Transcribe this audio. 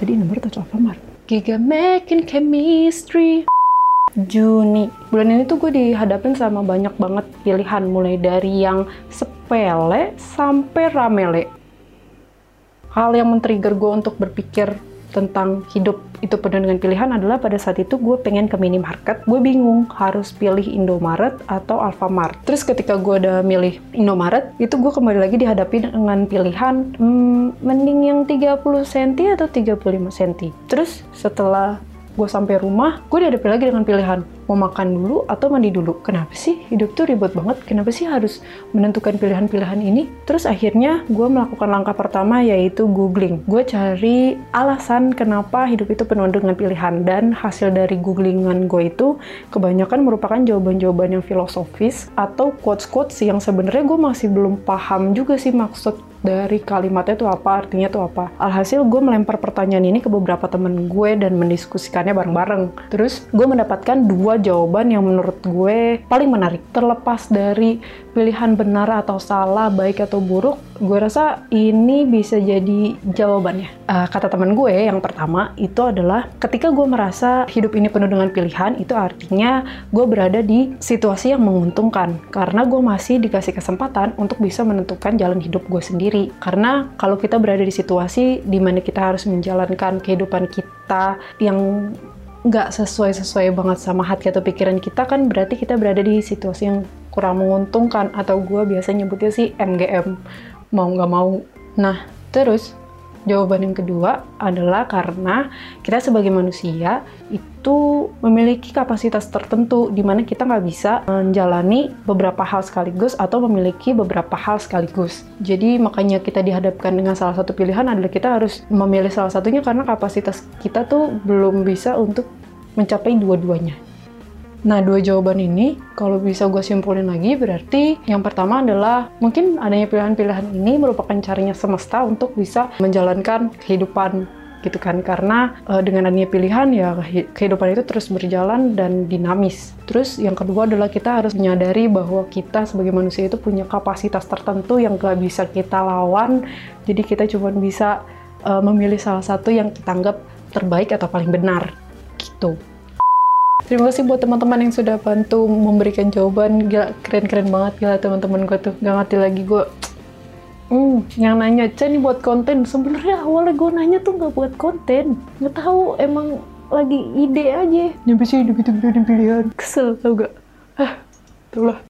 tadi nomor atau Alfamart Giga making chemistry. Juni. Bulan ini tuh gue dihadapin sama banyak banget pilihan mulai dari yang sepele sampai ramele. Hal yang men-trigger gue untuk berpikir tentang hidup itu penuh dengan pilihan adalah pada saat itu gue pengen ke minimarket. Gue bingung harus pilih Indomaret atau Alfamart. Terus ketika gue udah milih Indomaret itu gue kembali lagi dihadapi dengan pilihan hmm, mending yang 30 cm atau 35 cm terus setelah gue sampai rumah, gue dihadapi lagi dengan pilihan mau makan dulu atau mandi dulu. Kenapa sih hidup tuh ribet banget? Kenapa sih harus menentukan pilihan-pilihan ini? Terus akhirnya gue melakukan langkah pertama yaitu googling. Gue cari alasan kenapa hidup itu penuh dengan pilihan dan hasil dari googlingan gue itu kebanyakan merupakan jawaban-jawaban yang filosofis atau quotes-quotes yang sebenarnya gue masih belum paham juga sih maksud dari kalimatnya itu apa, artinya itu apa. Alhasil gue melempar pertanyaan ini ke beberapa temen gue dan mendiskusikannya bareng-bareng. Terus gue mendapatkan dua jawaban yang menurut gue paling menarik. Terlepas dari pilihan benar atau salah, baik atau buruk, gue rasa ini bisa jadi jawabannya. Uh, kata temen gue yang pertama itu adalah ketika gue merasa hidup ini penuh dengan pilihan, itu artinya gue berada di situasi yang menguntungkan. Karena gue masih dikasih kesempatan untuk bisa menentukan jalan hidup gue sendiri sendiri. Karena kalau kita berada di situasi di mana kita harus menjalankan kehidupan kita yang nggak sesuai-sesuai banget sama hati atau pikiran kita kan berarti kita berada di situasi yang kurang menguntungkan atau gue biasa nyebutnya sih MGM mau nggak mau. Nah terus Jawaban yang kedua adalah karena kita sebagai manusia itu memiliki kapasitas tertentu di mana kita nggak bisa menjalani beberapa hal sekaligus atau memiliki beberapa hal sekaligus. Jadi makanya kita dihadapkan dengan salah satu pilihan adalah kita harus memilih salah satunya karena kapasitas kita tuh belum bisa untuk mencapai dua-duanya. Nah, dua jawaban ini kalau bisa gue simpulin lagi berarti yang pertama adalah mungkin adanya pilihan-pilihan ini merupakan caranya semesta untuk bisa menjalankan kehidupan gitu kan karena e, dengan adanya pilihan ya kehidupan itu terus berjalan dan dinamis. Terus yang kedua adalah kita harus menyadari bahwa kita sebagai manusia itu punya kapasitas tertentu yang gak bisa kita lawan. Jadi kita cuma bisa e, memilih salah satu yang kita anggap terbaik atau paling benar gitu. Terima kasih buat teman-teman yang sudah bantu memberikan jawaban. Gila, keren-keren banget gila teman-teman gue tuh. Gak ngerti lagi gue. Hmm, yang nanya, Cah ini buat konten. Sebenarnya awalnya gue nanya tuh gak buat konten. Gak tahu emang lagi ide aja. Nyampe sih hidup itu pilihan. Kesel tau gak? Ah, itulah.